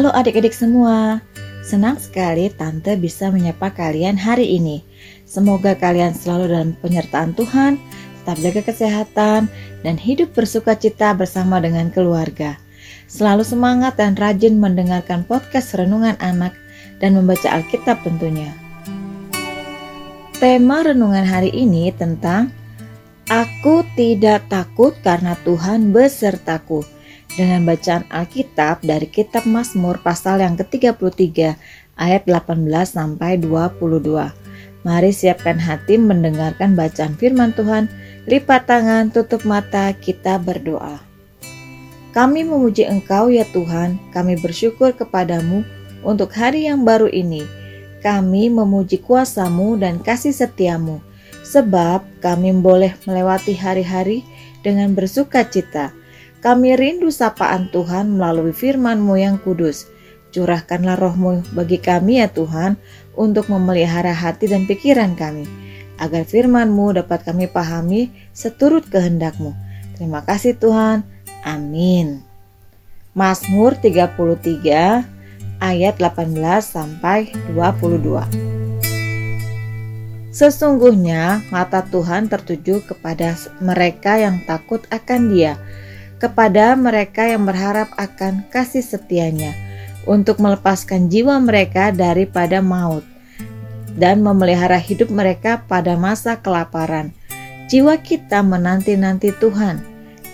Halo adik-adik semua, senang sekali Tante bisa menyapa kalian hari ini. Semoga kalian selalu dalam penyertaan Tuhan, tetap jaga kesehatan, dan hidup bersuka cita bersama dengan keluarga. Selalu semangat dan rajin mendengarkan podcast Renungan Anak dan membaca Alkitab tentunya. Tema renungan hari ini tentang Aku tidak takut karena Tuhan besertaku dengan bacaan Alkitab dari kitab Mazmur pasal yang ke-33 ayat 18 sampai 22. Mari siapkan hati mendengarkan bacaan firman Tuhan. Lipat tangan, tutup mata, kita berdoa. Kami memuji Engkau ya Tuhan, kami bersyukur kepadamu untuk hari yang baru ini. Kami memuji kuasamu dan kasih setiamu, sebab kami boleh melewati hari-hari dengan bersuka cita kami rindu sapaan Tuhan melalui firman-Mu yang kudus. Curahkanlah rohmu bagi kami ya Tuhan untuk memelihara hati dan pikiran kami. Agar firman-Mu dapat kami pahami seturut kehendak-Mu. Terima kasih Tuhan. Amin. Mazmur 33 ayat 18 sampai 22. Sesungguhnya mata Tuhan tertuju kepada mereka yang takut akan Dia kepada mereka yang berharap akan kasih setianya untuk melepaskan jiwa mereka daripada maut dan memelihara hidup mereka pada masa kelaparan. Jiwa kita menanti-nanti Tuhan.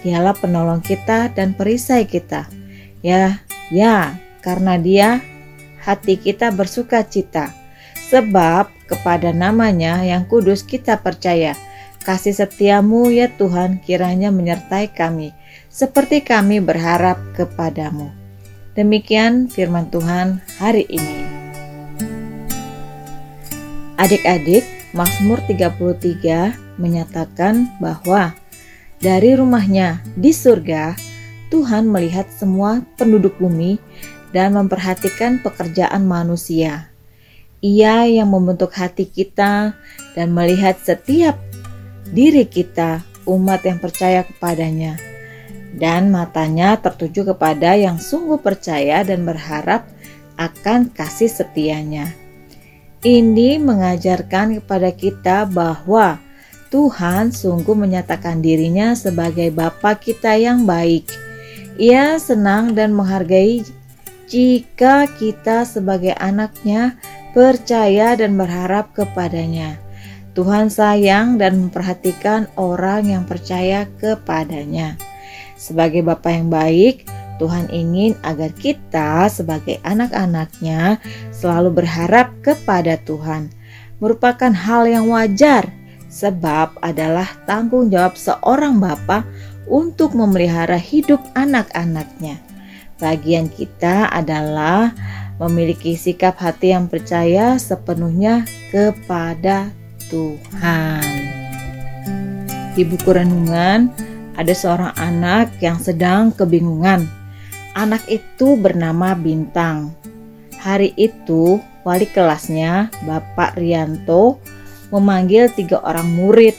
Dialah penolong kita dan perisai kita. Ya, ya, karena Dia hati kita bersuka cita. Sebab kepada namanya yang kudus kita percaya. Kasih setiamu ya Tuhan kiranya menyertai kami seperti kami berharap kepadamu. Demikian firman Tuhan hari ini. Adik-adik, Mazmur 33 menyatakan bahwa dari rumahnya di surga, Tuhan melihat semua penduduk bumi dan memperhatikan pekerjaan manusia. Ia yang membentuk hati kita dan melihat setiap diri kita, umat yang percaya kepadanya dan matanya tertuju kepada yang sungguh percaya dan berharap akan kasih setianya. Ini mengajarkan kepada kita bahwa Tuhan sungguh menyatakan dirinya sebagai Bapa kita yang baik. Ia senang dan menghargai jika kita sebagai anaknya percaya dan berharap kepadanya. Tuhan sayang dan memperhatikan orang yang percaya kepadanya. Sebagai Bapak yang baik, Tuhan ingin agar kita sebagai anak-anaknya selalu berharap kepada Tuhan. Merupakan hal yang wajar sebab adalah tanggung jawab seorang bapak untuk memelihara hidup anak-anaknya. Bagian kita adalah memiliki sikap hati yang percaya sepenuhnya kepada Tuhan. Di buku renungan ada seorang anak yang sedang kebingungan. Anak itu bernama Bintang. Hari itu, wali kelasnya, Bapak Rianto, memanggil tiga orang murid.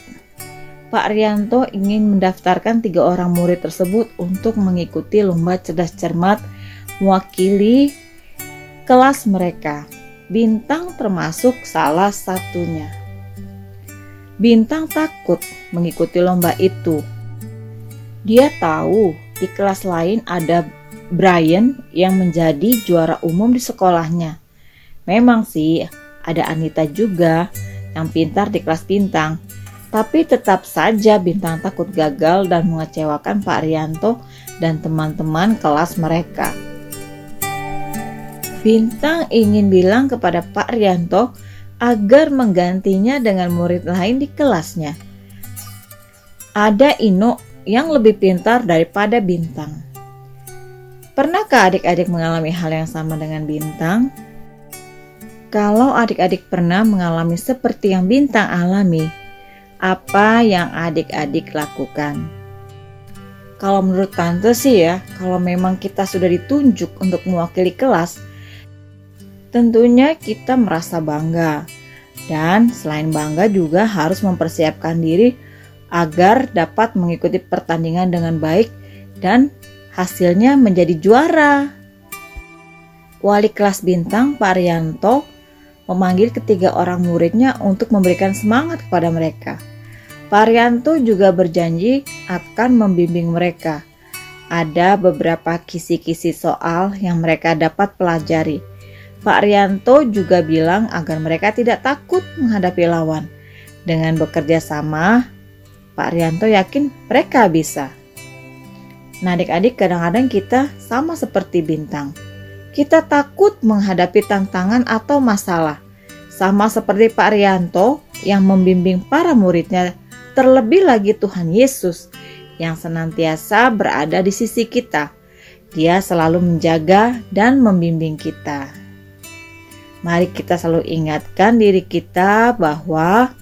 Pak Rianto ingin mendaftarkan tiga orang murid tersebut untuk mengikuti lomba cerdas cermat mewakili kelas mereka. Bintang termasuk salah satunya. Bintang takut mengikuti lomba itu dia tahu di kelas lain ada Brian yang menjadi juara umum di sekolahnya. Memang sih ada Anita juga yang pintar di kelas bintang. Tapi tetap saja Bintang takut gagal dan mengecewakan Pak Rianto dan teman-teman kelas mereka. Bintang ingin bilang kepada Pak Rianto agar menggantinya dengan murid lain di kelasnya. Ada Ino yang lebih pintar daripada bintang. Pernahkah adik-adik mengalami hal yang sama dengan bintang? Kalau adik-adik pernah mengalami seperti yang bintang alami, apa yang adik-adik lakukan? Kalau menurut tante sih ya, kalau memang kita sudah ditunjuk untuk mewakili kelas, tentunya kita merasa bangga. Dan selain bangga juga harus mempersiapkan diri agar dapat mengikuti pertandingan dengan baik dan hasilnya menjadi juara. wali kelas bintang Pak Arianto memanggil ketiga orang muridnya untuk memberikan semangat kepada mereka. Pak Arianto juga berjanji akan membimbing mereka. Ada beberapa kisi-kisi soal yang mereka dapat pelajari. Pak Rianto juga bilang agar mereka tidak takut menghadapi lawan. Dengan bekerja sama, Pak Rianto yakin mereka bisa. Nah adik-adik kadang-kadang kita sama seperti bintang. Kita takut menghadapi tantangan atau masalah. Sama seperti Pak Rianto yang membimbing para muridnya, terlebih lagi Tuhan Yesus yang senantiasa berada di sisi kita. Dia selalu menjaga dan membimbing kita. Mari kita selalu ingatkan diri kita bahwa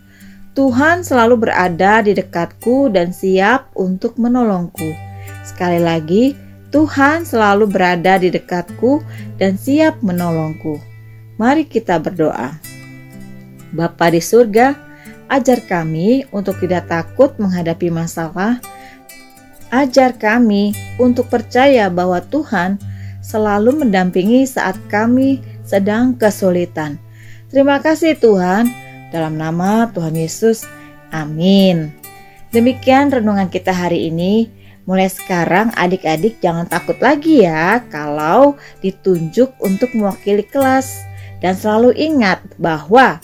Tuhan selalu berada di dekatku dan siap untuk menolongku. Sekali lagi, Tuhan selalu berada di dekatku dan siap menolongku. Mari kita berdoa. Bapa di surga, ajar kami untuk tidak takut menghadapi masalah. Ajar kami untuk percaya bahwa Tuhan selalu mendampingi saat kami sedang kesulitan. Terima kasih Tuhan, dalam nama Tuhan Yesus. Amin. Demikian renungan kita hari ini. Mulai sekarang adik-adik jangan takut lagi ya kalau ditunjuk untuk mewakili kelas. Dan selalu ingat bahwa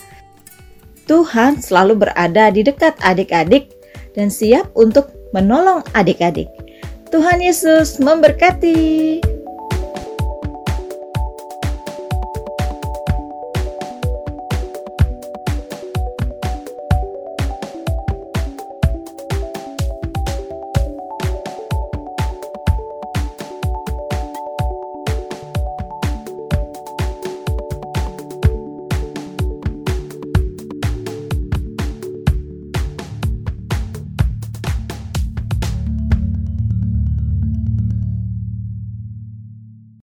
Tuhan selalu berada di dekat adik-adik dan siap untuk menolong adik-adik. Tuhan Yesus memberkati.